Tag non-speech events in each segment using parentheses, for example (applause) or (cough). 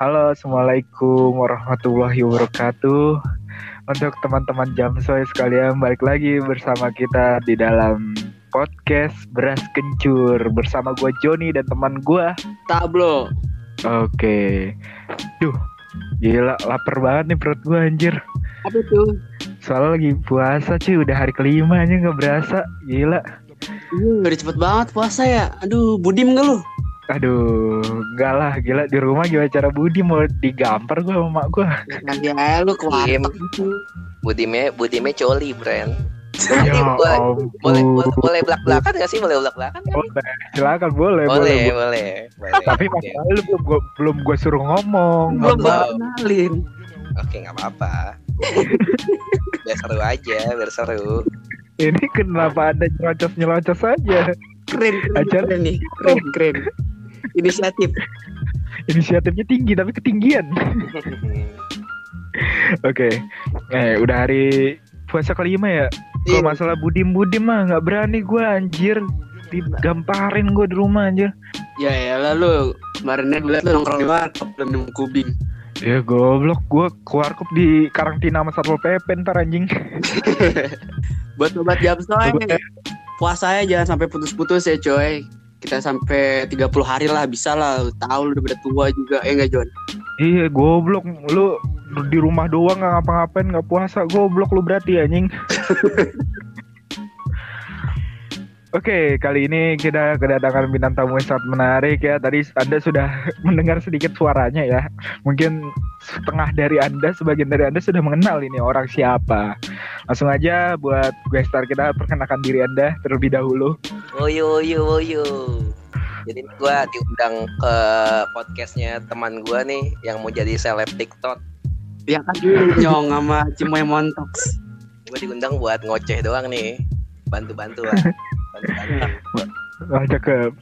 Halo, Assalamualaikum warahmatullahi wabarakatuh. Untuk teman-teman Jamsoy sekalian, balik lagi bersama kita di dalam podcast Beras Kencur bersama gue Joni dan teman gue. Tablo. Oke, duh, gila lapar banget nih perut gue anjir. Apa tuh? Soalnya lagi puasa cuy, udah hari kelima aja nggak berasa, gila. Iya, udah cepet banget puasa ya. Aduh, budim gak lu? Aduh, enggak lah, gila di rumah gimana cara Budi mau digampar gue sama mak gue. Nanti aja lu ke warteg Iya. gitu. Budime Budime coli, Bren. Ya boleh, boleh, boleh, boleh belak belakan gak sih? Boleh belak belakan kan? Boleh, silakan boleh, boleh. Boleh, boleh. boleh. Tapi masalahnya lu belum gua, belum gue suruh ngomong. Belum kenalin. Oke, nggak apa-apa. biar seru aja, biar seru. Ini kenapa ada nyelocos-nyelocos aja? Keren, keren, Ajar. keren nih. Keren, keren. Inisiatif. (laughs) Inisiatifnya tinggi tapi ketinggian. (laughs) Oke, eh udah hari puasa kelima ya. Kalau Iya. masalah budim-budim mah nggak berani gue anjir. Digamparin gue di rumah anjir. Ya ya lalu kemarinnya gue liat lu nongkrong di warteg dan kubing. Ya goblok gue keluar kop di karantina sama Satpol PP ntar anjing. (laughs) Buat obat jam soalnya puasanya jangan sampai putus-putus ya coy. Kita sampai 30 hari lah bisa lah. Tahu lu udah pada tua juga. Eh enggak Jon? Iya goblok lu di rumah doang nggak ngapa-ngapain nggak puasa goblok lu berarti anjing. (laughs) Oke, kali ini kita kedatangan bintang tamu yang sangat menarik ya. Tadi Anda sudah (laughs) mendengar sedikit suaranya ya. Mungkin setengah dari Anda, sebagian dari Anda sudah mengenal ini orang siapa. Langsung aja buat gue star kita perkenalkan diri Anda terlebih dahulu. Woyo, woyo, woyo. Jadi gua diundang ke podcastnya teman gua nih yang mau jadi seleb TikTok. Ya kan nyong sama Cimoy Montox. Gua diundang buat ngoceh doang nih. Bantu-bantu lah. (laughs) Wah, cakep.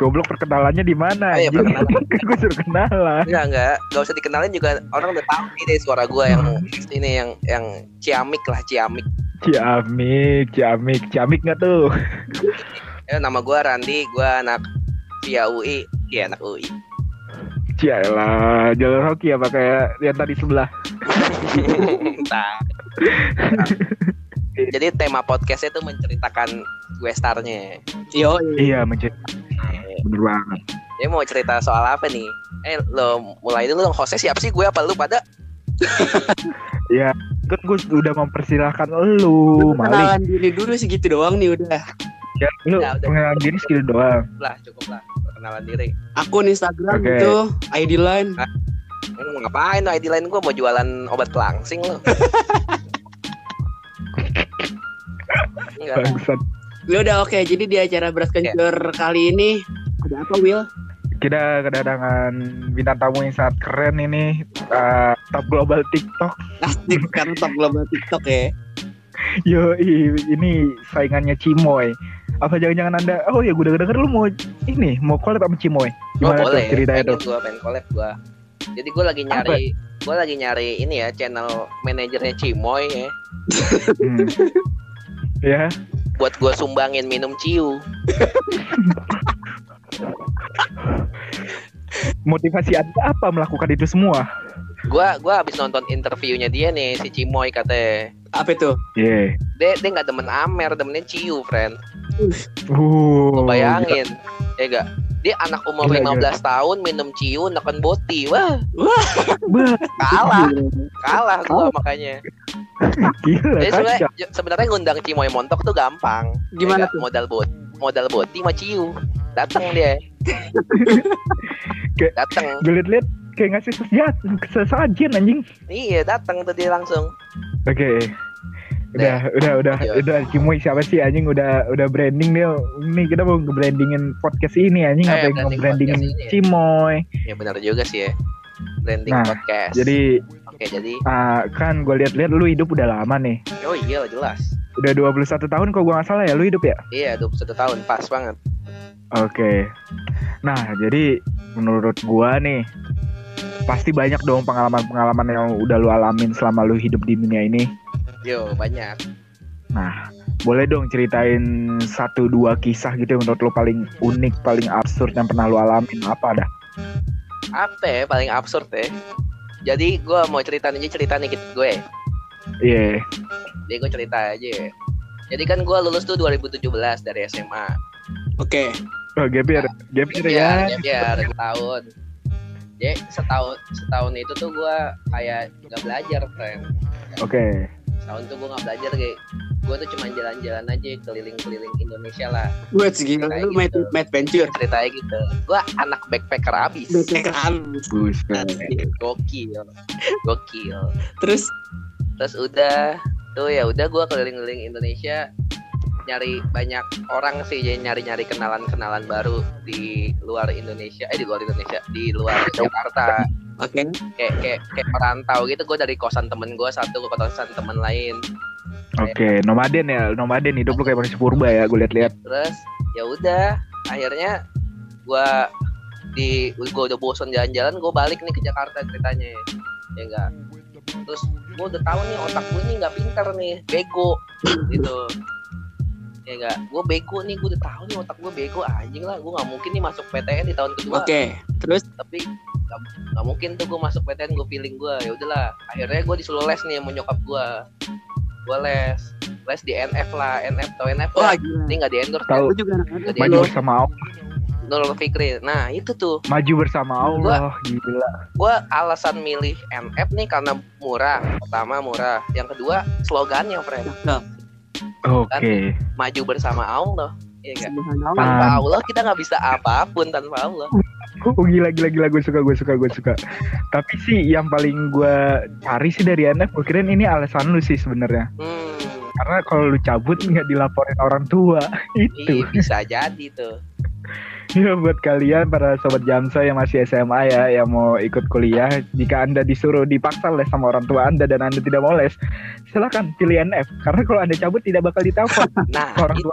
Goblok perkenalannya di mana? Oh iya, perkenalan. (laughs) gue suruh kenalan. Enggak, enggak. Gak usah dikenalin juga orang udah tahu nih deh suara gua yang ini yang yang ciamik lah, ciamik. Ciamik, ciamik, ciamik nggak tuh? (laughs) Ya, nama gua Randi, gua anak via UI. Iya, anak UI. Cialah, jalur hoki apa kayak yang tadi sebelah? (laughs) Jadi tema podcastnya tuh menceritakan gue starnya. Yo, Iya, mencet. Bener banget. Dia mau cerita soal apa nih? Eh, lo mulai dulu dong. Hostnya siapa sih? Gue apa lu pada? (laughs) Iya, kan gue udah mempersilahkan lu, Malik. kenalan diri dulu segitu doang nih udah. Ya, lu Ya, udah. pengenalan diri skill doang. Lah, cukup lah. Perkenalan diri. Akun Instagram Oke. itu ID line. Mau ngapain? ID lain gue mau jualan obat pelangsing lo. (laughs) Bangsat. Ya udah oke, jadi di acara beras kencur kali ini ada apa Will? Kita kedatangan bintang tamu yang sangat keren ini, eh, top global TikTok. Asik (laughs) karena top global TikTok ya. Yo, ini saingannya Cimoy. Apa jangan-jangan anda? Oh ya, gue udah denger lu mau ini mau collab sama Cimoy. Oh, Gimana boleh. tuh ceritanya Pengen tuh? gue pengen collab gue. Jadi gue lagi nyari gue lagi nyari ini ya channel manajernya Cimoy ya Hmm. (laughs) ya, buat gue sumbangin minum ciu. motivasi anda apa melakukan itu semua? Gua gua habis nonton interviewnya dia nih si Cimoy katanya. Apa itu? Iya. Dia dia nggak demen Amer, demennya ciu, friend. Uh, Lo bayangin. Ya gak? Dia anak umur Gila, 15 tahun minum ciu neken boti. Wah, Bah, kalah, kalah gua makanya. gila Jadi sebenarnya kacau. sebenarnya ngundang Cimoy Montok tuh gampang. Gimana Ya nggak? Modal bot modal boti sama ciu. Datang dia. (laughs) Datang. Gue liat-liat kayak ngasih sesajen, anjing. Iya, datang tuh dia langsung. Oke. Udah, udah, udah, Iya. udah, Cimoy siapa sih anjing udah udah branding dia. Ini kita mau nge-brandingin podcast ini anjing Eh, apa yang branding nge-brandingin ya. Cimoy. Ya benar juga sih ya. Branding Nah, podcast. Jadi Oke, jadi ah, kan gue liat-liat lu hidup udah lama nih. oh iya jelas. Udah 21 tahun kalau gue nggak salah ya lu hidup ya? Iya, 21 tahun pas banget. Oke. Nah, jadi menurut gua nih pasti banyak dong pengalaman-pengalaman yang udah lu alamin selama lu hidup di dunia ini. Yo, banyak. Nah, boleh dong ceritain satu dua kisah gitu yang menurut lu paling unik, paling absurd yang pernah lu alamin apa dah? apa ya paling absurd ya jadi gue mau cerita aja cerita nih gue Iya. jadi gue cerita aja ya. jadi kan gue lulus tuh 2017 dari SMA Oke. Oh, gap year. Gap year ya. ya biar setahun jadi setahun setahun itu tuh gue kayak nggak belajar friend Oke. Setahun tuh gue nggak belajar kayak gue tuh cuma jalan-jalan aja keliling-keliling Indonesia lah. Gue Kayak lu main gitu. main adventure. ceritanya gitu. Gue anak backpacker abis. Backpacker (laughs) abis. Gokil. Gokil. Terus? Terus udah. Tuh ya udah gue keliling-keliling Indonesia nyari banyak orang sih jadi nyari-nyari kenalan-kenalan baru di luar Indonesia eh di luar Indonesia di luar Jakarta. Oke. kayak kayak kayak merantau gitu gue dari kosan temen gue satu ke kosan temen lain. Oke, nomaden ya, nomaden hidup lu kayak manusia purba ya, gue liat-liat. terus ya udah akhirnya gue di gue udah bosan jalan-jalan gue balik nih ke Jakarta ceritanya ya enggak? Terus gue udah tahu nih otak gue nih nggak pinter nih bego gitu ya enggak gue bego nih gue udah tahu nih otak gue bego anjing lah. Gue nggak mungkin nih masuk PTN di tahun kedua. Oke. Terus? Tapi nggak nggak mungkin tuh gue masuk PTN gue feeling gue ya udahlah. Akhirnya gue disuruh les nih sama nyokap gue gue les les di NF lah NF tau NF wah lah ini nggak di endorse Tahu. Gue juga Jadi Maju lu- bersama Allah, Nurul Fikri. Nah itu tuh. Maju bersama Allah, gila. gue alasan milih NF nih karena murah. Pertama murah. Yang kedua slogannya friend Oke. maju bersama Allah Iya enggak? Subhanallah. Tanpa Ah. Allah kita nggak bisa apa pun tanpa Allah. Oh gila gila gila gue suka gue suka gue suka. Tapi sih yang paling gue cari sih dari NF gue kirain ini alasan lu sih sebenarnya. Hmm, Karena kalau lu cabut nggak dilaporin orang tua (laughs) itu. iya, bisa jadi tuh. Ya buat kalian para sobat Jamsa yang masih SMA ya yang mau ikut kuliah, jika anda disuruh dipaksa les sama orang tua anda dan anda tidak mau les, silakan pilih NF. Karena kalau anda cabut tidak bakal ditelepon. (laughs) Nah, Orang itu,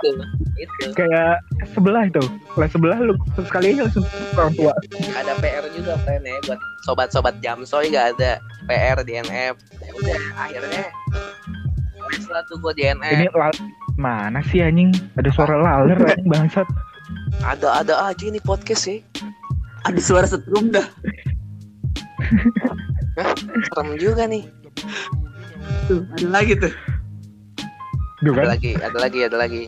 itu Kayak sebelah itu, les sebelah lu sekali aja langsung orang tua. ada PR juga friend ya buat sobat-sobat Jamsoy gak ada PR di NF. Ya udah, akhirnya setelah tuh gue di NF Ini lal mana sih anjing? Ada suara laler anjing bangsat. Ada ada aja ini podcast sih. Ada suara setrum dah. Serem juga nih. Tuh, ada lagi tuh. Duh Ada kan? lagi, ada lagi, ada lagi.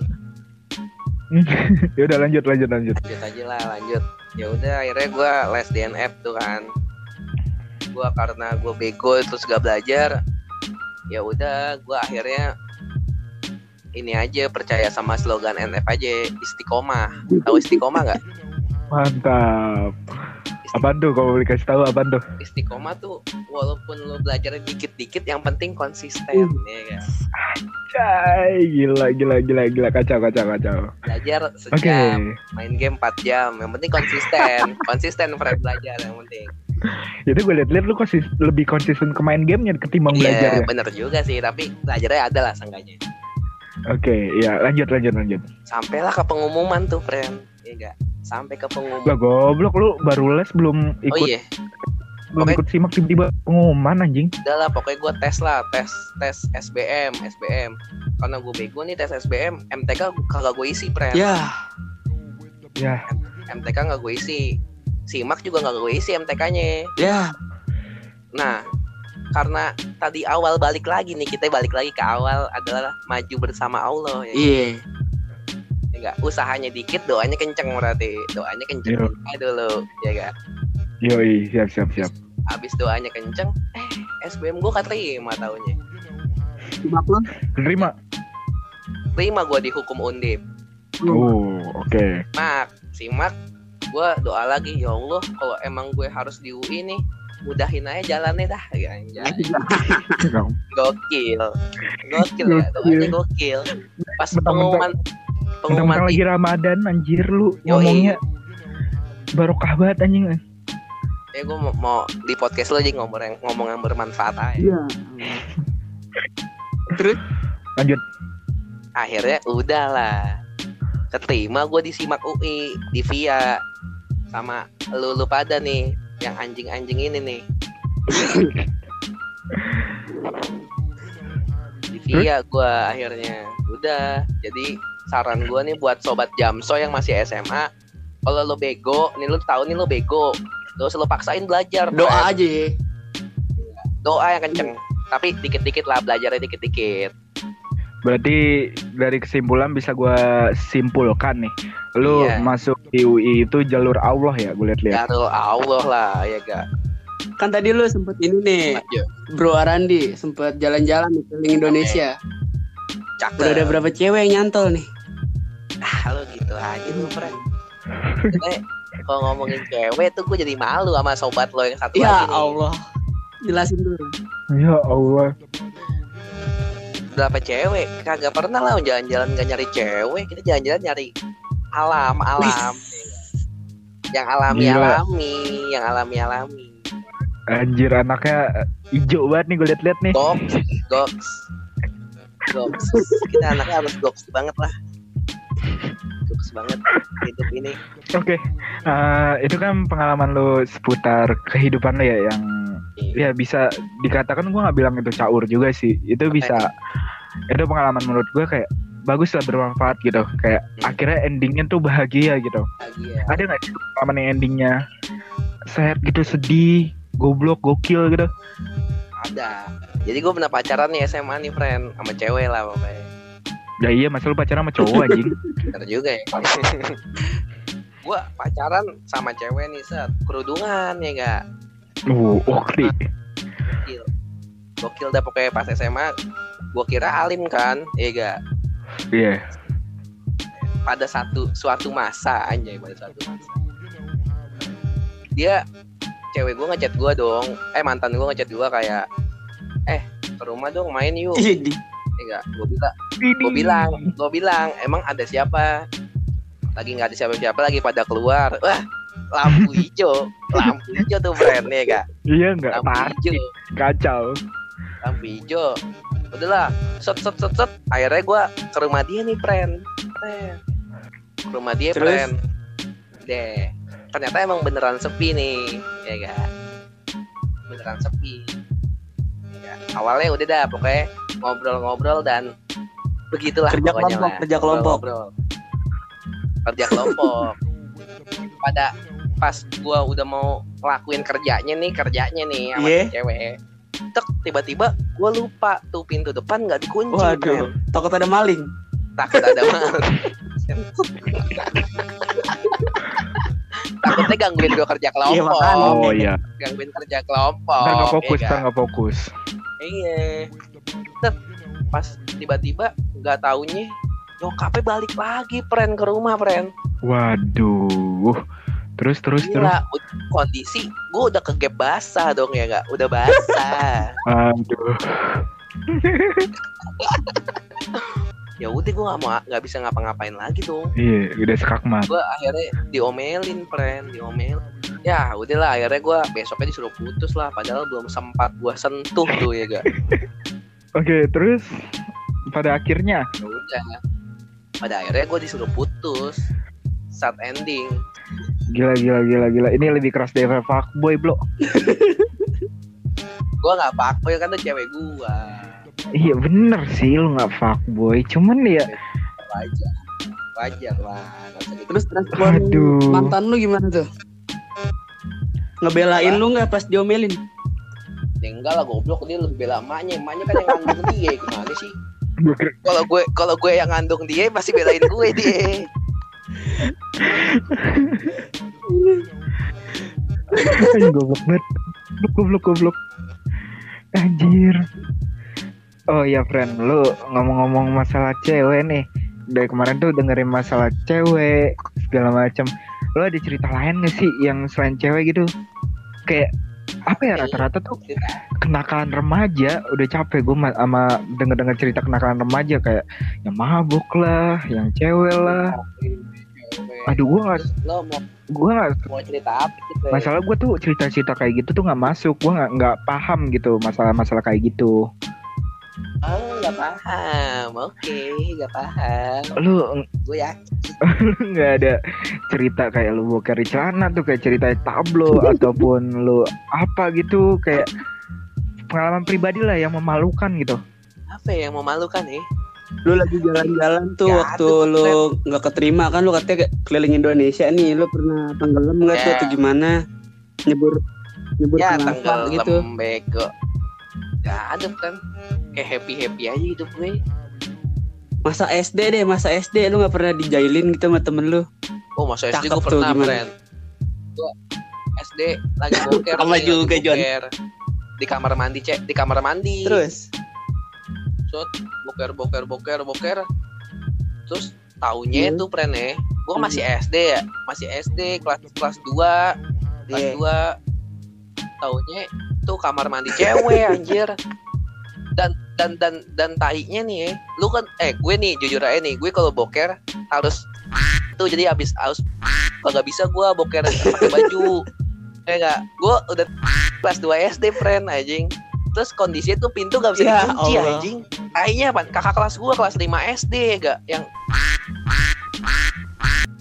(laughs) ya udah lanjut lanjut lanjut. lanjut aja lah lanjut ya udah akhirnya gue les DNF tuh kan gue karena gue bego terus gak belajar ya udah gue akhirnya ini aja percaya sama slogan NF aja istiqomah. Tahu istiqomah nggak? Mantap. Apaan tuh kalau boleh kasih tahu apaan tuh? istiqomah tuh walaupun lo belajar dikit-dikit yang penting konsisten ya kan? Cai, gila gila gila gila. Kacau kacau kacau. belajar sejam main game 4 jam yang penting konsisten. (laughs) Konsisten Fred belajar yang penting. Jadi gue liat-liat lu konsis lebih konsisten ke main gamenya ketimbang belajar Iya ya. bener juga sih tapi belajarnya ada lah seenggaknya Oke, ya lanjut lanjut lanjut. sampailah ke pengumuman tuh friend. Iya enggak sampai ke pengumuman. Lah goblok lu baru les belum ikut. oh iya. Belum Oke. ikut simak tiba-tiba pengumuman anjing. udah lah pokoknya gue tes lah tes tes SBM SBM karena gue bego nih tes SBM MTK kagak gue isi friend. Ya, Ya, MTK nggak gue isi. Simak juga nggak gue isi MTK-nya ya. nah karena tadi awal balik lagi nih kita balik lagi ke awal adalah maju bersama Allah ya Iya. Ya enggak usahanya dikit doanya kenceng berarti doanya kenceng Iya. aja dulu ya enggak yoi siap siap siap. habis doanya kenceng eh SBM gue keterima tahunnya Simak lo. Terima. terima gue di hukum undip Oh, oke. mak simak gue doa lagi ya Allah kalau emang gue harus di UI nih mudahin aja jalannya dah. Ya (laughs) gokil. Gokil ya doanya gokil. Pas pengumuman pengumuman Mentang-mentang lagi Ramadan anjir lu Yoi. ngomongnya barokah banget anjing. ya gue mau, mau di podcast lo aja ngomong yang ngomong yang bermanfaat aja. Iya. Terus? Lanjut. akhirnya udahlah keterima gue di simak UI di via sama lu lu pada nih yang anjing-anjing ini nih di via gue akhirnya udah jadi saran gue nih buat sobat jamso yang masih SMA kalau lo bego nih lo tahu nih lo bego lo paksain belajar. Doa Fren. aja ya. Doa yang kenceng. Tapi dikit-dikit lah belajarnya dikit-dikit. Berarti dari kesimpulan bisa gua simpulkan nih. Lu Iya. masuk di UI itu jalur Allah ya, gue lihat-lihat. Ya tuh Allah lah ya gak. Kan tadi lu sempet ini nih, Lanjut. Bro Arandi sempet jalan-jalan di keliling Indonesia. Cakep. Udah ada berapa cewek yang nyantol nih? Ah lo gitu aja lu friend. Eh, kalau ngomongin cewek tuh gue jadi malu sama sobat lo yang satu Ya lagi nih. Allah. Jelasin dulu. Ya Allah. Berapa cewek? Kagak pernah lah jalan-jalan gak nyari cewek. Kita jalan-jalan nyari alam, alam. (laughs) yang alami Gila. alami, yang alami alami. Anjir anaknya hijau banget nih gue lihat-lihat nih. Goks, goks, goks. Kita anaknya harus goks banget lah. Goks banget hidup ini. Oke, eh, itu kan pengalaman lu seputar kehidupan lu ya yang ya bisa dikatakan gua nggak bilang itu caur juga sih. Itu bisa itu pengalaman menurut gua kayak bagus lah bermanfaat gitu. Kayak Hmm. akhirnya endingnya tuh bahagia gitu. Ya. Ada nggak sih pengalaman yang endingnya sad gitu sedih, goblok, gokil gitu? Ada. Jadi gue pernah pacaran nih SMA nih friend sama cewek lah pokoknya. Ya iya, masa lu pacaran sama cowok anjing. (laughs) Bener juga ya. (laughs) gue pacaran sama cewek nih set kerudungan ya gak Uh, oke. gokil gokil dah pokoknya pas SMA gue kira alim kan ya gak? Iya. pada satu suatu masa anjay pada suatu masa. Dia cewek gue ngechat gue dong. Eh mantan gue ngechat gue kayak eh ke rumah dong main yuk. Iya di. ya gak? Gue bilang gue bilang gue bilang emang ada siapa? Lagi nggak ada siapa-siapa lagi pada keluar. Wah lampu hijau. Lampu hijau tuh brand ya gak Iya nggak lampu pasti. hijau. Kacau. lampu hijau. Udahlah. Set set set set. Akhirnya gue ke rumah dia nih friend ke rumah dia Terus? friend deh. Ternyata emang beneran sepi nih. Ya gak beneran sepi. Ya, awalnya udah dah pokoknya ngobrol-ngobrol dan begitulah Kerja pokoknya kelompok, lah. kerja kelompok. Ngobrol-ngobrol. kerja kelompok. (laughs) Pada pas gua udah mau ngelakuin kerjanya nih kerjanya nih sama Iya. si cewek tek tiba-tiba gua lupa tuh pintu depan nggak dikunci Waduh, friend. takut ada maling. takut ada maling (laughs) takutnya gangguin gua kerja kelompok makanya. Oh iya. gangguin kerja kelompok Ntar nggak fokus, ya ntar kan? nggak fokus. iya Tet, pas tiba-tiba nggak taunya nyokapnya balik lagi pren ke rumah pren Waduh. Terus terus terus. Gila, ud- kondisi gue udah ke gap basah dong ya gak? Udah basah. (laughs) Aduh. (laughs) ya udah gue nggak mau nggak bisa ngapa-ngapain lagi dong. Iya, udah sekakmat. Gue akhirnya diomelin, friend, diomelin. Ya udahlah akhirnya gue besoknya disuruh putus lah. Padahal belum sempat gue sentuh (laughs) tuh ya gak? Oke, terus pada akhirnya Ya udah. Pada akhirnya gue disuruh putus. Saat ending. Gila gila gila gila. Ini lebih keras dari fuckboy, Bro. (laughs) Gue nggak pakboy kan tuh cewek gue. Iya bener sih lu nggak fuckboy. Cuman ya Wajar. Wajar lah. gitu. Terus respon Aduh. mantan lu gimana tuh? Ngebelain lu nggak pas diomelin? Ya enggak lah goblok dia lebih bela emaknya. Emaknya kan yang ngandung dia gimana sih? kalau gue kalau gue yang ngandung dia pasti belain gue dia Anjing, goblok banget. Goblok goblok. Anjir. Oh iya friend, lu ngomong-ngomong masalah cewek nih. Dari kemarin tuh dengerin masalah cewek segala macam. Lu ada cerita lain gak sih yang selain cewek gitu? Kayak apa ya rata-rata tuh kenakalan remaja udah capek gue sama denger-denger cerita kenakalan remaja kayak yang mabuk lah, yang cewek lah. Aduh gue gak, Terus lo mau gue gak mau cerita apa gitu ya? masalah gue tuh cerita-cerita kayak gitu tuh nggak masuk. Gue nggak nggak paham gitu masalah-masalah kayak gitu. Oh nggak paham. Oke nggak paham. Lu gue ya (laughs) nggak ada cerita kayak lu boker di celana tuh kayak cerita tablo (laughs) ataupun lu apa gitu kayak pengalaman pribadi lah yang memalukan gitu. Apa ya yang memalukan ya Lu lagi jalan-jalan tuh Nggak waktu ada, lu nggak keterima kan lu katanya keliling Indonesia nih. Lu pernah tenggelam nggak tuh Ya. atau gimana? nyebur nyebur ya tenggelam gitu? bego. Gak ada kan. Kayak happy happy aja hidup gue masa SD deh masa SD lu nggak pernah dijailin gitu sama temen lu? Oh masa SD Cakep gue tuh, pernah gimana? friend gue SD lagi (laughs) boker Sama juga, boker. di kamar mandi cek. Di kamar mandi. Terus Boker boker boker boker terus taunya Hmm. tuh friend ya gue Hmm. masih SD ya masih SD kelas kelas 2 kelas Iya. 2 taunya tuh kamar mandi cewek (laughs) anjir dan dan dan dan tainya nih ya lu kan eh gue nih jujur aja nih gue kalau boker harus tuh jadi habis harus kagak bisa gue boker pakai baju (laughs) ya enggak gue udah kelas 2 SD friend anjing terus kondisinya tuh pintu gak bisa Ya dikunci Allah. anjing. Tainya apa? Kakak kelas gue kelas 5 SD gak yang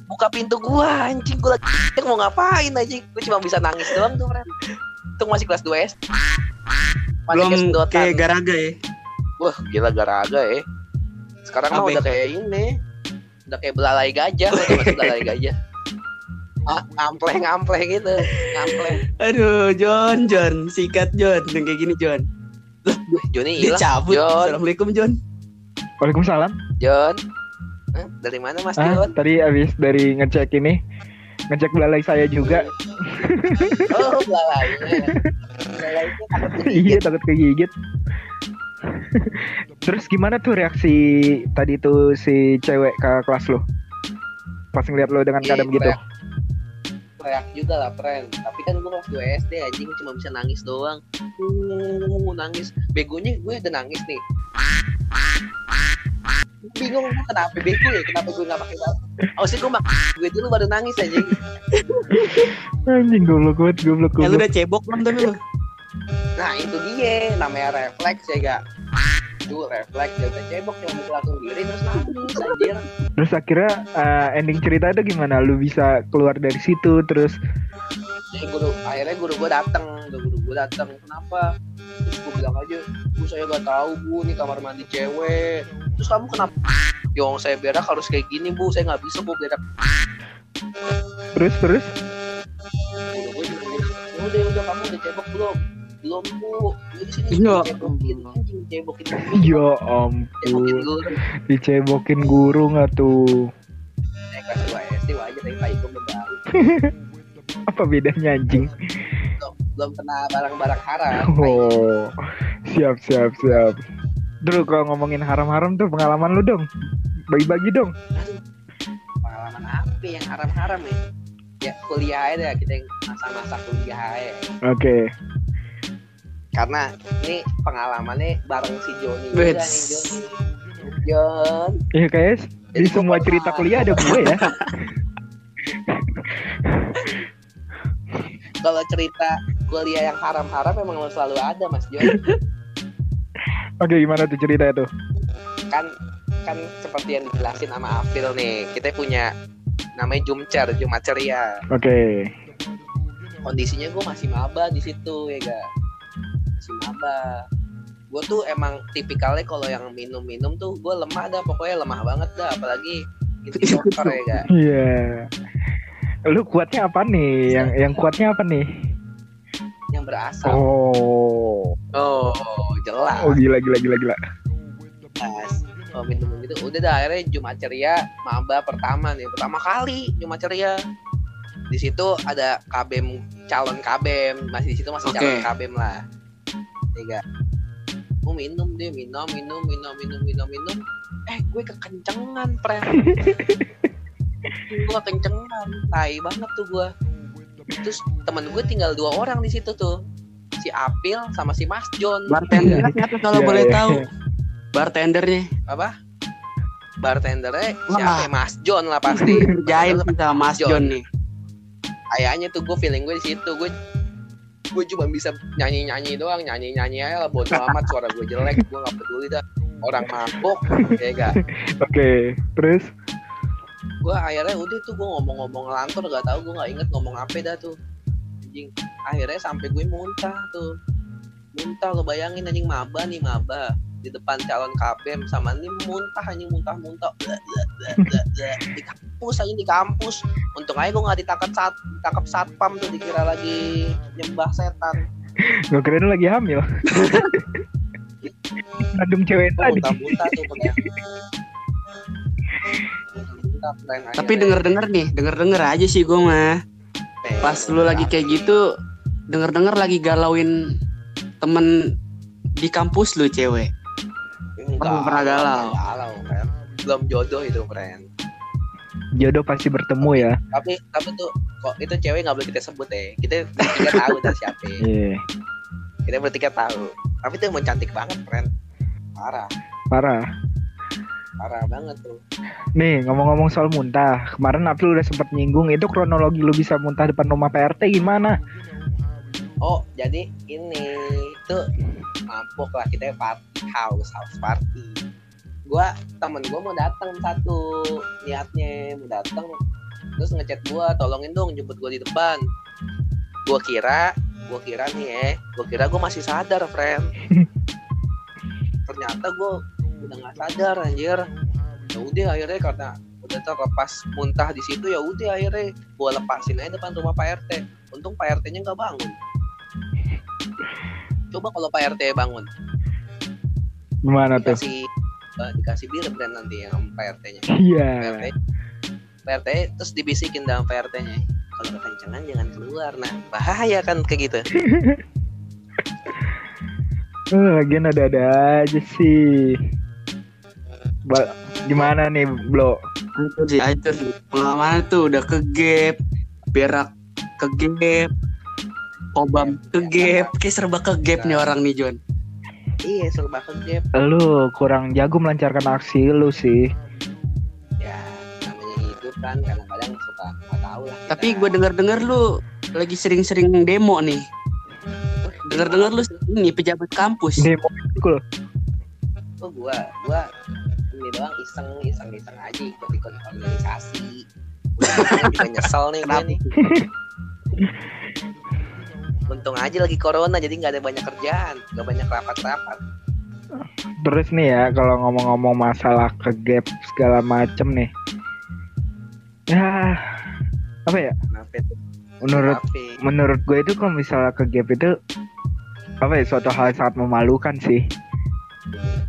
buka pintu gua anjing. Gua lagi (laughs) mau ngapain anjing? Gue cuma bisa nangis doang tuh friend itu masih kelas 2 SD Masih belum kayak garaga ya? Wah gila garaga ya. Sekarang mah udah kayak ini. Udah kayak belalai gajah Udah masih belalai gajah. Ah, Ngampleh ngampleh gitu Ngampleh aduh John John sikat John yang kayak gini John Wih, Joni dia cabut John assalamualaikum John Waalaikumsalam. John Hah? Dari mana mas Ah, John? tadi abis dari ngecek ini, ngecek belalai saya juga. Oh belalainya Belalai takut (laughs) iya takut kegigit. (laughs) Terus gimana tuh reaksi tadi tuh si cewek ke kelas lo? Pas ngeliat lo dengan keadaan gitu. teriak. Teriak juga lah friend. Tapi kan gue 2 SD anjing Cuma bisa nangis doang. Uh, Nangis. Begonya gue udah nangis nih. Bingung gue kenapa bego ya? Kenapa gue gak pakai batu Harusnya gue mak gue dulu baru nangis anjing. Anjing goblok banget, goblok ya lu udah cebok belum tapi lu? Nah itu dia namanya refleks ya gak Itu refleks udah cebok cuma bisa langsung diri terus nangis anjir Terus akhirnya eh, ending cerita itu gimana? Lu bisa keluar dari situ terus Jadi guru akhirnya guru gue datang, guru gue datang kenapa? Terus gue bilang aja, bu saya gak tahu bu, ini kamar mandi cewek. Terus kamu kenapa? Yang saya berak harus kayak gini bu, saya nggak bisa bu berak. terus terus Guru gue cuma bilang, "Ya udah udah kamu udah cebok belum? Belum bu, Ini di sini Iya. cebokin anjing, cebokin guru. ya ampun dicebokin guru nggak tuh? Naik kelas 2 SD wajar tapi pak. (laughs) Apa bedanya anjing? Belum, belum kena barang-barang haram. Oh, siap siap siap. Terus kalau ngomongin haram-haram tuh pengalaman lu dong. Bagi-bagi dong. Pengalaman apa yang haram-haram ya? Ya kuliah aja kita yang masa-masa kuliah aja. Oke. Karena ini pengalamannya bareng si Joni juga nih Joni. Jon. Ya guys, di semua cerita kuliah ada gue ya. (laughs) kalau cerita kuliah yang haram-haram memang selalu ada Mas Jon. (laughs) Oke, gimana tuh cerita itu? kan kan seperti yang dijelasin sama Afil nih kita punya namanya Jumcer Jumat Ceria. Oke. kondisinya gue masih maba di situ ya ga maba gue tuh emang tipikalnya kalau yang minum-minum tuh gue lemah dah pokoknya lemah banget dah apalagi gitu dokter ya ga (laughs) Iya. Lu kuatnya apa nih? Yang yang kuatnya apa nih? yang berasap Oh. oh jelas Oh gila gila gila gila. Pas oh, minum gitu udah dah akhirnya Jumat ceria maba pertama nih pertama kali Jumat ceria di situ ada kabem calon kabem masih di situ masih Oke. calon kabem lah tiga mau minum deh minum minum minum minum minum minum. Eh gue kekencengan pre gue kekencengan tai banget tuh gue. Terus temen gue tinggal dua orang di situ tuh. Si Apil sama si Mas John. Bartendernya siapa kalau Iya, boleh iya. tahu bartendernya? Apa? Bartendernya Wah. siapa? Ya? Mas John lah pasti. (laughs) Kerjain sama Mas John nih. Kayaknya tuh gue feeling gue di situ. Gue gue cuma bisa nyanyi nyanyi doang nyanyi nyanyi aja lah bodo amat suara gue jelek gue nggak peduli dah. Orang mabuk ya gak Oke, terus? Gue akhirnya udah tuh gue ngomong-ngomong ngelantur gak tau gue nggak inget ngomong apa dah tuh. Anjing akhirnya sampai gue muntah tuh. Muntah lo bayangin anjing maba nih maba di depan calon KBM sama ini muntah Blah, blah, blah, (laughs) blah, blah. di kampus aja di kampus untung aja gue nggak ditangkap saat ditangkap satpam tuh dikira lagi nyembah setan Gue kira lu lagi hamil. (laughs) Adem cewek tadi. muntah-muntah tuh Tapi denger-denger nih, denger-denger aja sih gue mah. Eh, Pas lu lagi kayak gitu, denger-denger lagi galauin temen di kampus lu cewek. Enggak, pernah galau? galau friend. belum jodoh itu friend Jodoh pasti bertemu ya. tapi tapi tuh kok itu cewek nggak boleh kita sebut ya kita bertiga tahu dari siapa Iya. kita bertiga tahu tapi tuh emang cantik banget friend parah Parah. parah banget tuh Nih ngomong-ngomong soal muntah, kemarin April udah sempat nyinggung itu kronologi lu bisa muntah depan rumah PRT gimana? oh jadi ini tuh mabuk lah kita party house house party. Gua temen gua mau datang satu niatnya mau datang terus ngechat gua tolongin dong jemput gua di depan. Gua kira gua kira nih ya gua kira gua masih sadar friend. (laughs) Ternyata gua udah nggak sadar anjir. Ya udah akhirnya karena udah terlepas muntah di situ ya udah akhirnya gua lepasin aja depan rumah Pak RT untung Pak RT nya nggak bangun coba kalau Pak RT bangun Gimana tuh? dikasih eh, dikasih bir brand nanti yang Pak RT nya Iya. PRT PRT terus dibisikin dalam PRT nya kalau kekencangan jangan keluar nah bahaya kan kayak gitu (laughs) Eh, lagian ada-ada aja sih. Ba- gimana nih, Blo? Hancur sih, hancur sih. Pengalaman tuh udah ke gap, berak ke gap, obam ke gap, kayak serba ke gap nih orang nih John. iya serba kegep Lu kurang jago melancarkan aksi lu sih. ya namanya hidup kan kadang-kadang suka nggak tahu lah kita. Tapi gue denger-denger lu lagi sering-sering demo nih. Denger-denger lu ini pejabat kampus. Demo cool. oh gua gua ini doang iseng iseng iseng aja ikut ikut organisasi udah juga nyesel nih gue nih (laughs) untung aja lagi corona jadi nggak ada banyak kerjaan nggak banyak rapat-rapat Terus nih ya, kalau ngomong-ngomong masalah ke gap segala macem nih. Ya, apa ya? kenapa itu Menurut menurut gue itu kalau misalnya ke gap itu apa ya suatu hal yang sangat memalukan sih.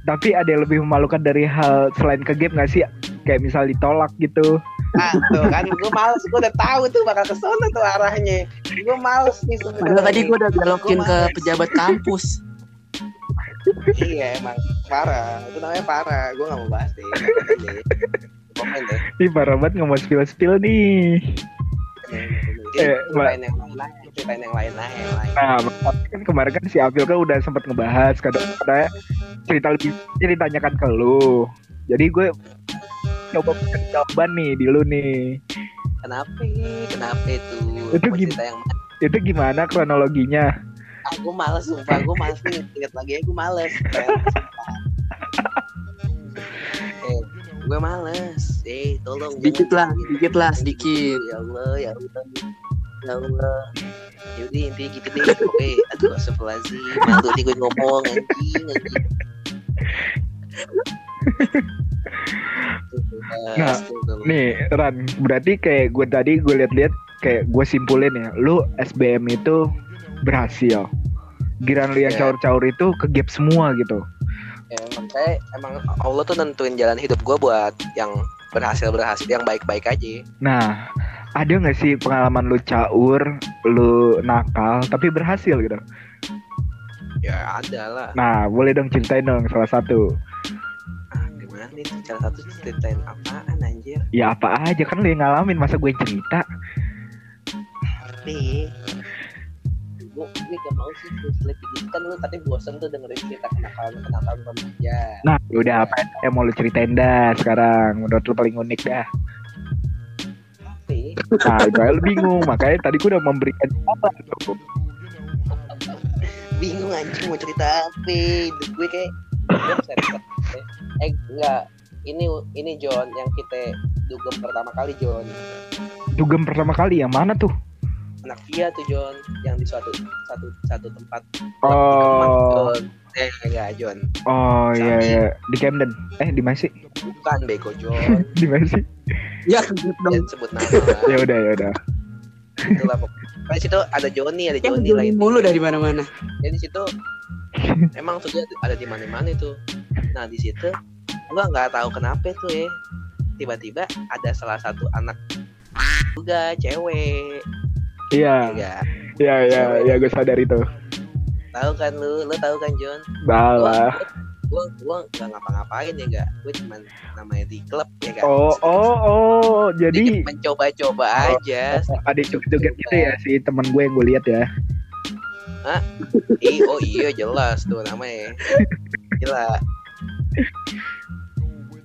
Tapi ada yang lebih memalukan dari hal selain ke gap nggak sih? Kayak misal ditolak gitu. Ah tuh kan gue males gue udah tahu tuh bakal ke sana tuh arahnya. Gue males nih sebenarnya. Padahal tadi gue udah belokin ke pejabat kampus. iya emang. Parah. Itu namanya parah. Gue nggak mau bahas deh. Komen deh. Ih parah banget nggak mau spill spill nih. Eh, ceritain yang lain ceritain yang lain aja yang lain. Nah, kan kemarin kan si April kan udah sempat ngebahas kadang katanya cerita lebih ceritanya kan ke lu. Jadi gue coba berikan jawaban nih di lu nih. kenapa kenapa itu? Itu Mau gim- cerita yang Itu gimana kronologinya? ah, gue males sumpah. Gue males nih inget lagi ya gue males. (laughs) Eh gue males. Eh tolong Sedikit lah, sedikit. lah, sedikit. ya Allah ya Allah ya Allah. Yaudah intinya gitu deh Oke Aduh astagfirullahaladzim. Malu nih gue ngomong Anjing Anjing (laughs) Nah, Astagfirullah. Nih Ran, berarti kayak gue tadi gue liat-liat kayak gue simpulin ya, lu SBM itu berhasil. Giran lu yang Ya. caur-caur itu ke gap semua gitu. Ya, emang saya Emang Allah tuh nentuin jalan hidup gue buat Yang berhasil-berhasil Yang baik-baik aja Nah, ada nggak sih pengalaman lu caur, lu nakal tapi berhasil gitu? Ya ada lah Nah, boleh dong ceritain dong salah satu. Gimana nih Salah satu ceritain apaan anjir Ya apa aja kan lu yang ngalamin masa gue cerita. Tapi gue gue gak mau sih slip gitu kan lu tadi bosen tuh dengerin cerita kenakalan kenakalan remaja Nah, udah apa yang mau lu ceritain dah sekarang? Menurut lu paling unik dah. tapi Nah, itu aja lu bingung. Makanya tadi gue udah memberikan tuh. (laughs) bingung anjing mau cerita apa gue kayak gue. Eh enggak ini ini John yang kita dugem pertama kali John Dugem pertama kali yang mana tuh? anak dia tuh John yang di suatu satu satu tempat Oh, John. eh enggak John Oh iya iya di Camden. Eh di mana sih? bukan bego John (laughs) Di mana sih? Ya dong. jangan sebut nama (laughs) Ya udah ya udah. itulah pokoknya di situ ada Joni ada Yang Joni Joni itu mulu dari mana-mana. jadi di situ (laughs) emang tuh ada di mana-mana itu nah di situ gua nggak tahu kenapa tuh ya. Tiba-tiba ada salah satu anak juga cewek. Iya. Ya iya iya iya gue sadar itu. tahu kan lu? Lu tahu kan John Salah. gua gua nggak ngapa-ngapain ya enggak gue cuman namanya di klub ya kan Oh oh oh jadi mencoba-coba Oh. aja. ada joget-joget gitu ya si temen gue yang gue lihat ya. Ih, oh iya jelas tuh namanya. Gila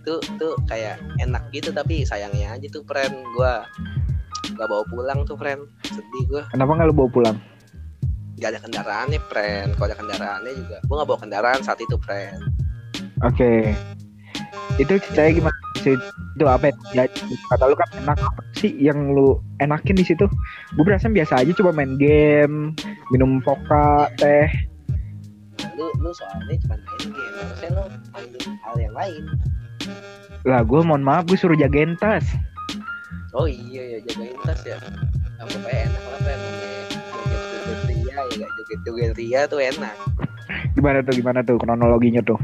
tuh tuh kayak enak gitu tapi sayangnya aja tuh friend gua nggak bawa pulang tuh friend sedih gua Kenapa nggak lu bawa pulang? nggak ada kendaraannya friend kalau ada kendaraannya juga gua nggak bawa kendaraan saat itu friend Oke. Itu ceritanya gimana sih? Itu apa ya? Kata lu kan enak apa sih yang lu enakin di situ? Gue berasa biasa aja coba main game, minum poka, teh. lu lu soalnya cuma main game harusnya lu ambil hal yang lain Lah gue mohon maaf gue suruh jagain tas. oh iya ya jagain tas ya nah, pokoknya enak lah friend namanya joget joget ria ya gak joget joget ria tuh enak Gimana tuh gimana tuh kronologinya tuh?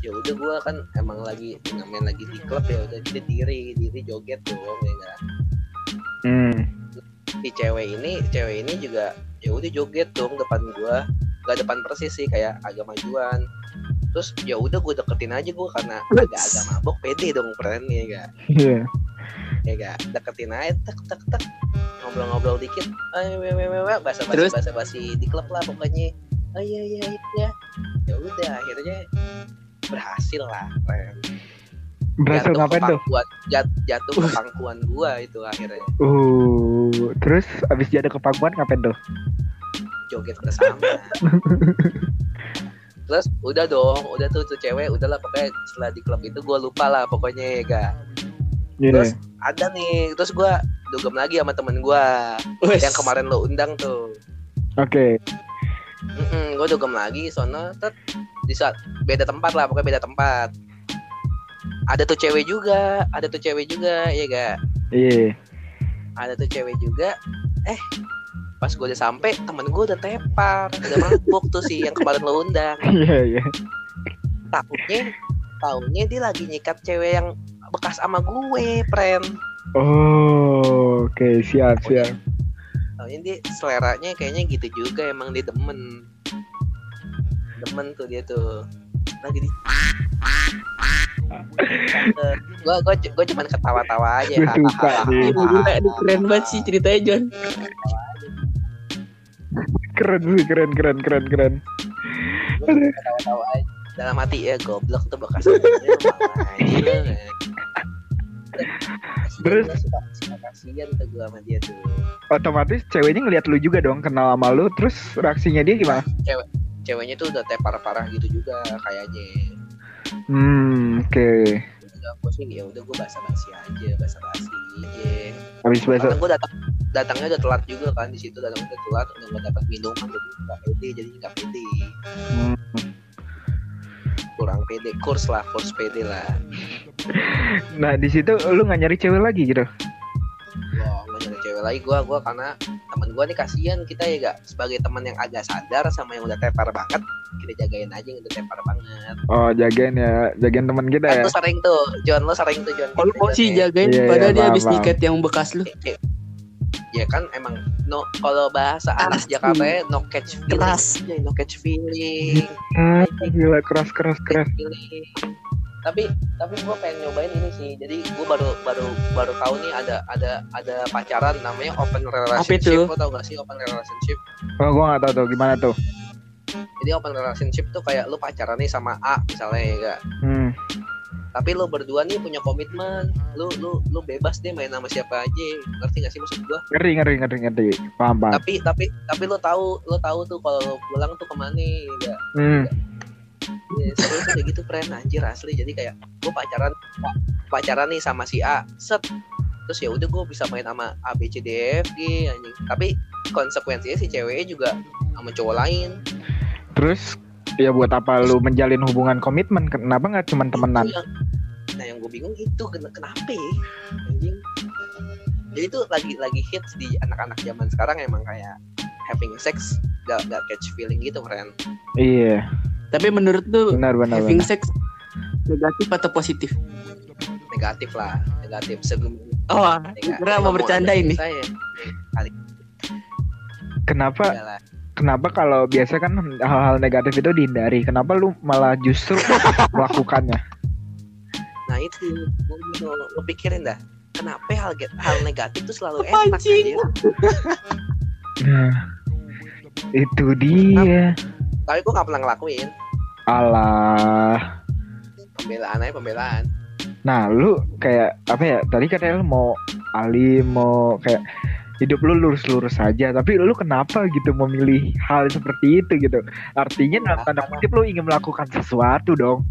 ya udah gua kan emang lagi namanya lagi di klub ya udah jadi diri diri joget dong ya enggak Hmm. si cewek ini cewek ini juga ya udah joget dong depan gua gak depan persis sih kayak agak majuan terus ya udah gue deketin aja gua karena agak-agak mabok. Pede dong friend ya enggak Iya. ya enggak deketin aja tek tek tek. Ngobrol-ngobrol dikit. Bahasa basi Terus? bahasa basi di klub lah pokoknya. Oh iya iya iya ya udah akhirnya berhasil lah friend Berhasil jatuh ngapain tuh? jat- jatuh ke pangkuan gua itu akhirnya. Uh, terus abis jatuh ke pangkuan ngapain tuh? joget bersama (laughs) terus udah dong udah tuh tuh cewek udahlah pokoknya setelah di klub itu gua lupa lah pokoknya ya ga Iya. Terus? ada nih terus gua dugem lagi sama temen gua Wes. yang kemarin lo undang tuh Oke. Mm gue dugem lagi sono tet di saat beda tempat lah pokoknya beda tempat ada tuh cewek juga ada tuh cewek juga ya ga Iya. ada tuh cewek juga eh pas gue udah sampai temen gue udah tepar udah mabuk tuh sih yang kemarin lo undang. (laughs) Iya iya. tahunnya tahunnya dia lagi nyikat cewek yang bekas sama gue pren Oh, oke siap siap. tahunnya dia seleranya kayaknya gitu juga emang dia demen. Demen tuh dia tuh. Lagi di gua gua gua cuman ketawa-tawa aja. Gue suka (laughs) keren banget sih ceritanya John. Keren sih keren keren keren keren. Aja dalam hati ya goblok tuh bekas (laughs) ya. Terus? kasian tuh gua sama dia tuh Otomatis ceweknya ngeliat lu juga dong kenal sama lu, terus reaksinya dia gimana? ceweknya tuh udah tepar parah gitu juga kayaknya Hmm, oke. udah aku sih ya udah gue basa basi aja basa basi aja Habis besok. gue datang datangnya udah telat juga kan di situ datangnya udah telat udah nggak dapat minuman jadi nggak pede jadi nggak pede Hmm. kurang pede kurs lah kurs pede lah Nah di situ lu nggak nyari cewek lagi gitu? Nggak nyari cewek lagi gue gue karena teman gue nih kasihan kita ya gak sebagai teman yang agak sadar sama yang udah tepar banget kita jagain aja yang udah tepar banget Oh jagain ya, jagain temen kita kan ya. lu sering tuh John lu sering tuh John Oh, lu mau sih jagain Iya, iya, padahal dia paham, habis niket yang bekas lu. Ya kan emang no kalau bahasa anak. Jakarta ya no catch feeling Keras. Ya, no catch feeling Ah, gila keras keras keras. tapi tapi gue pengen nyobain ini sih jadi gue baru baru baru tahu nih ada ada ada pacaran namanya open relationship itu? lo tau gak sih open relationship Oh gua nggak tahu tuh gimana tuh. jadi open relationship tuh kayak lu pacaran nih sama A misalnya ya gak Hmm. Tapi lu berdua nih punya komitmen. Lu lu lu bebas deh main sama siapa aja. Ngerti gak sih maksud gua? Ngeri ngeri ngeri ngeri. Paham paham. tapi tapi tapi lu tahu lu tahu tuh kalau lu pulang tuh ke mana ya. Hmm. Ya, tuh kayak gitu friend anjir asli. Jadi kayak gue pacaran pa- pacaran nih sama si A. Set. Terus ya udah gue bisa main sama A B C D E F G anjing. Tapi konsekuensinya si ceweknya juga sama cowok lain. Terus Ya buat apa lu menjalin hubungan komitmen? Kenapa nggak cuma temenan? Yang- nah yang gue bingung itu ken- kenapa ya anjing jadi itu lagi lagi hits di anak-anak zaman sekarang emang kayak having sex gak, gak catch feeling gitu friend Iya, Tapi menurut lu benar benar. having benar. sex negatif atau positif? negatif lah negatif segem Oh, negatif. kira mau bercanda ini. saya Kenapa. Kenapa kalau biasa kan hal-hal negatif itu dihindari? Kenapa lu malah justru (laughs) melakukannya? nah itu lo pikirin dah kenapa hal hal negatif tuh selalu (laughs) enak anjir Nah, itu dia. tapi gue gak pernah ngelakuin Allah. pembelaan aja pembelaan Nah, lu kayak apa ya? Tadi katanya lu mau alim, mau kayak hidup lu lurus-lurus saja, tapi lu kenapa gitu memilih hal seperti itu gitu? Artinya dalam tanda kutip lu ingin melakukan sesuatu dong.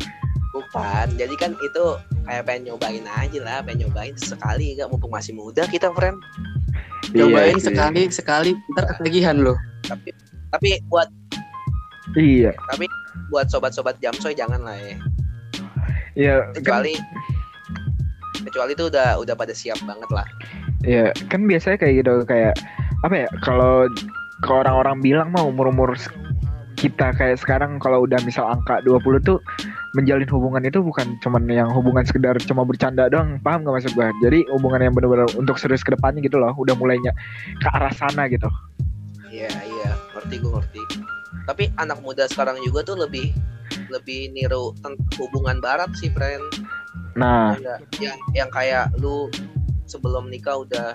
bukan jadi kan itu kayak pengen nyobain aja lah pengen nyobain sekali gak mumpung masih muda kita friend cobain Iya sih. sekali sekali ntar ketagihan lo. tapi tapi buat Iya, buat sobat-sobat jamsoy jangan lah ya iya kan, kecuali kecuali itu udah udah pada siap banget lah iya kan biasanya kayak gitu kayak apa ya? Kalau ke orang-orang bilang mah umur-umur kita kayak sekarang kalau udah misal angka 20 tuh menjalin hubungan itu bukan cuman yang hubungan sekedar cuma bercanda doang paham gak maksud gua? Jadi hubungan yang benar-benar untuk serius ke depannya gitu loh udah mulainya ke arah sana gitu. Iya iya ngerti gue ngerti. Tapi anak muda sekarang juga tuh lebih lebih niru hubungan barat sih friend. Nah. Ya, yang yang kayak lu sebelum nikah udah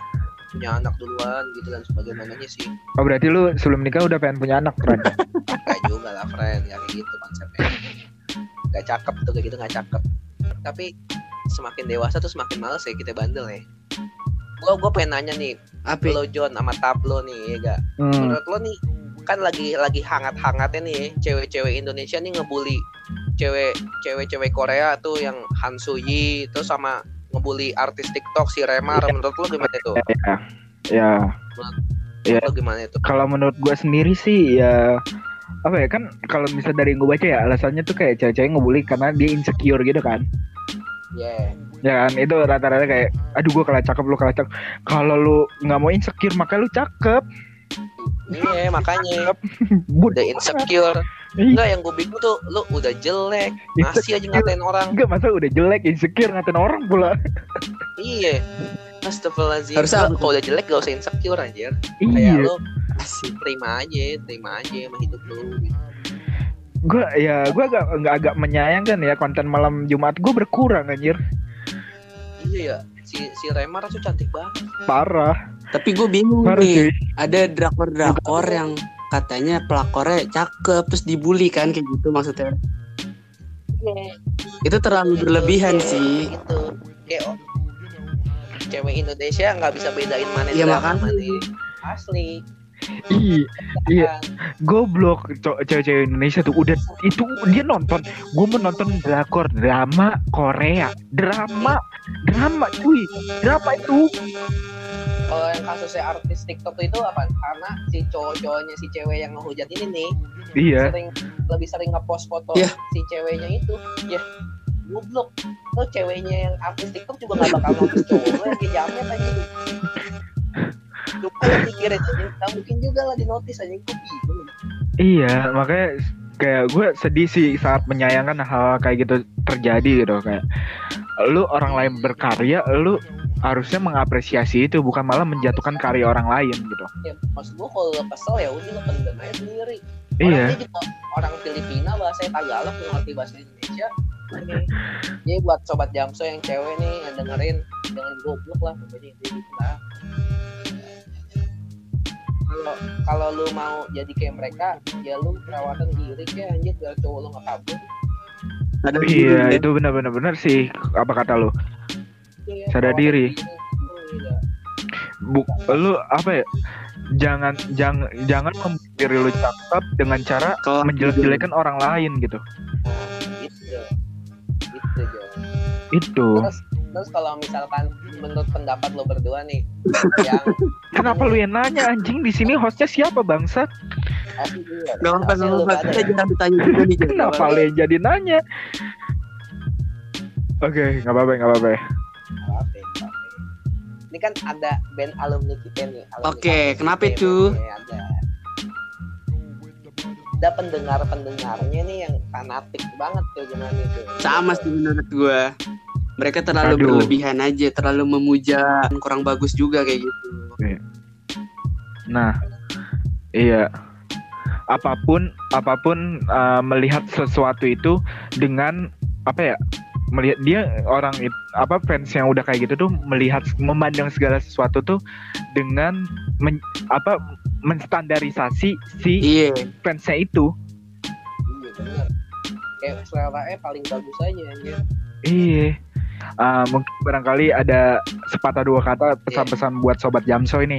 punya anak duluan gitu dan sebagainya sih. Oh berarti lu sebelum nikah udah pengen punya anak friend Gak juga lah friend Gak kayak gitu konsepnya. Gak cakep tuh kayak gitu gak cakep. Tapi semakin dewasa tuh semakin males ya kita bandel ya. Gua gua pengen nanya nih Apa? Lo John sama Tablo nih ya gak hmm. Menurut lo nih Kan lagi lagi hangat-hangatnya nih ya, Cewek-cewek Indonesia nih ngebully Cewek Cewek-cewek Korea tuh yang Han Yi Terus sama ngebully artis TikTok si Remar Menurut lo gimana tuh? ya ya. Iya. Menurut lo gimana itu? kalau menurut gua sendiri sih ya apa ya kan kalau misal dari yang gue baca ya alasannya tuh kayak cewek-cewek ngebully karena dia insecure gitu kan. Yeah ya kan itu rata-rata kayak aduh gua kalah cakep lu kalah cakep. Kalau lu nggak mau insecure maka lu cakep. Iya makanya. (laughs) Bodoh Udah insecure. Enggak yang gue bingung tuh Lu udah jelek Masih aja ngatain orang Enggak masa udah jelek insecure ngatain orang pula. Iya Astagfirullahaladzim Harusnya Kalau udah jelek gak usah insecure anjir Kayak Iya. lu Asik. terima aja Terima aja sama hidup lu Gua ya gua agak nggak agak menyayangkan ya konten malam Jumat gua berkurang anjir. Iya ya Si, si Remar tuh cantik banget Parah. Tapi gue bingung Parah nih. cuy. Ada drakor-drakor yang katanya pelakornya cakep terus dibully kan kayak gitu maksudnya. Iya Itu terlalu berlebihan sih. Gitu Kayak oh, Cewek Indonesia nggak bisa bedain mana Iya, drama, mana Asli Iya, iya. Kan? Goblok cewek-cewek Indonesia tuh udah itu dia nonton. Gua mau nonton drakor drama Korea. Drama, drama cuy. Drama itu. Kalau yang kasusnya artis TikTok itu apa? Karena si cowok-cowoknya si cewek yang ngehujat ini nih Iya. sering lebih sering ngepost foto Iya. si ceweknya itu ya goblok lo ceweknya yang artis TikTok juga gak bakal notice cowok lo yang jamnya tadi Coba lo pikirin Gak mungkin juga lah di notice aja Gue bingung Iya, makanya kayak gue sedih sih saat menyayangkan hal kayak gitu terjadi gitu kayak lu orang lain berkarya, lu harusnya mengapresiasi itu bukan malah menjatuhkan karya orang lain gitu. ya, Maksud gue kalau lo kesel ya udah lo pendam aja sendiri Iya. Orangnya juga orang Filipina bahasanya Tagalog nggak ngerti bahasa Indonesia Oke. Jadi buat sobat Jamso yang cewek nih yang dengerin jangan goblok lah pokoknya itu gitu lah. Kalau kalau lu mau jadi kayak mereka, ya lu perawatan diri kayak anjir biar cowok lu nggak kabur. Ada Iya, dulu, itu benar-benar benar sih apa kata lu. Sadar diri. Oh, iya. Bu, lu apa ya? Jangan jangan jangan membuat diri lu cakep dengan cara menjelek-jelekan orang lain gitu. Nah, gitu. Gitu. Itu. Terus terus kalau misalkan menurut pendapat lo berdua nih yang (laughs) Kenapa lu yang nanya anjing di sini hostnya siapa bangsat? Asli duluan. Gak apa-apa, gak lu jarang ditanya juga nih. (laughs) Jan. Kenapa le jadi nanya? Oke, nggak nggak apa-apa. Nggak apa-apa, nggak apa-apa. Ini kan ada band alumni kita nih. alumni Oke, kampus kenapa itu? Ada. Ada pendengar-pendengarnya nih yang fanatik banget tuh gimana itu. Sama sih menurut gue. Mereka terlalu Aduh. berlebihan aja, terlalu memuja, kurang bagus juga kayak gitu. Nah, iya. Apa pun, apa pun uh, melihat sesuatu itu dengan apa ya? Melihat dia orang itu apa fans yang udah kayak gitu tuh melihat memandang segala sesuatu tuh dengan men- apa menstandarisasi si Iya. fansnya itu. Iya bener. Kayak selera paling bagus aja anjir. Iya. Uh, mungkin barangkali ada sepatah dua kata pesan-pesan buat sobat Jamso ini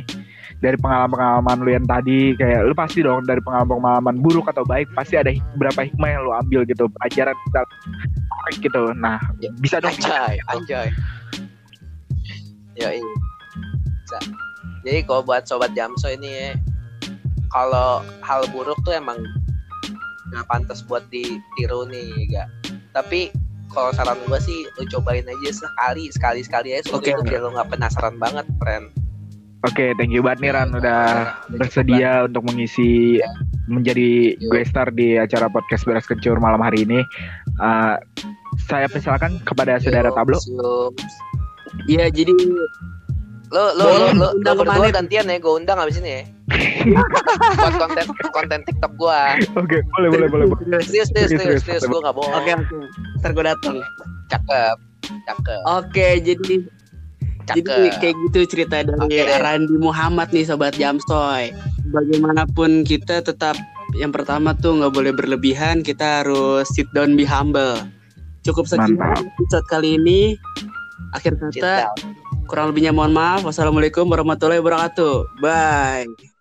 dari pengalaman-pengalaman lu yang tadi kayak lu pasti dong dari pengalaman-pengalaman buruk atau baik pasti ada hik- berapa hikmah yang lu ambil gitu pelajaran kita gitu. Nah bisa dong Anjay, anjay. Ya ini. Bisa. Jadi kalau buat sobat Jamso ini ya, kalau hal buruk tuh emang nggak pantas buat ditiru nih, gak. Tapi kalau saran gue sih lu cobain aja sekali, sekali sekali aja Oke. itu biar lu nggak penasaran banget, friend. Oke, thank you banget nih Ran udah Udah bersedia untuk mengisi menjadi Yuk. guest star di acara podcast Beras Kencur malam hari ini. Uh, saya persilakan kepada saudara Tablo. Iya, jadi Lu lu Boleh, lu lu, lu undang berdua ke mana? gantian ya, gue undang abis ini ya. buat konten konten TikTok gua. Oke, boleh boleh boleh. boleh. Serius, serius, Serius, serius, serius. serius, gue nggak bohong. oke oke. Ntar gue datang. Cakep, cakep, Oke, jadi cakep. Jadi kayak gitu cerita dari Oke deh. Randi Muhammad nih sobat Jamstoy. Bagaimanapun kita tetap yang pertama tuh nggak boleh berlebihan, kita harus sit down be humble. Cukup sekian episode kali ini. Akhir kata kurang lebihnya mohon maaf. Wassalamualaikum warahmatullahi wabarakatuh. Bye.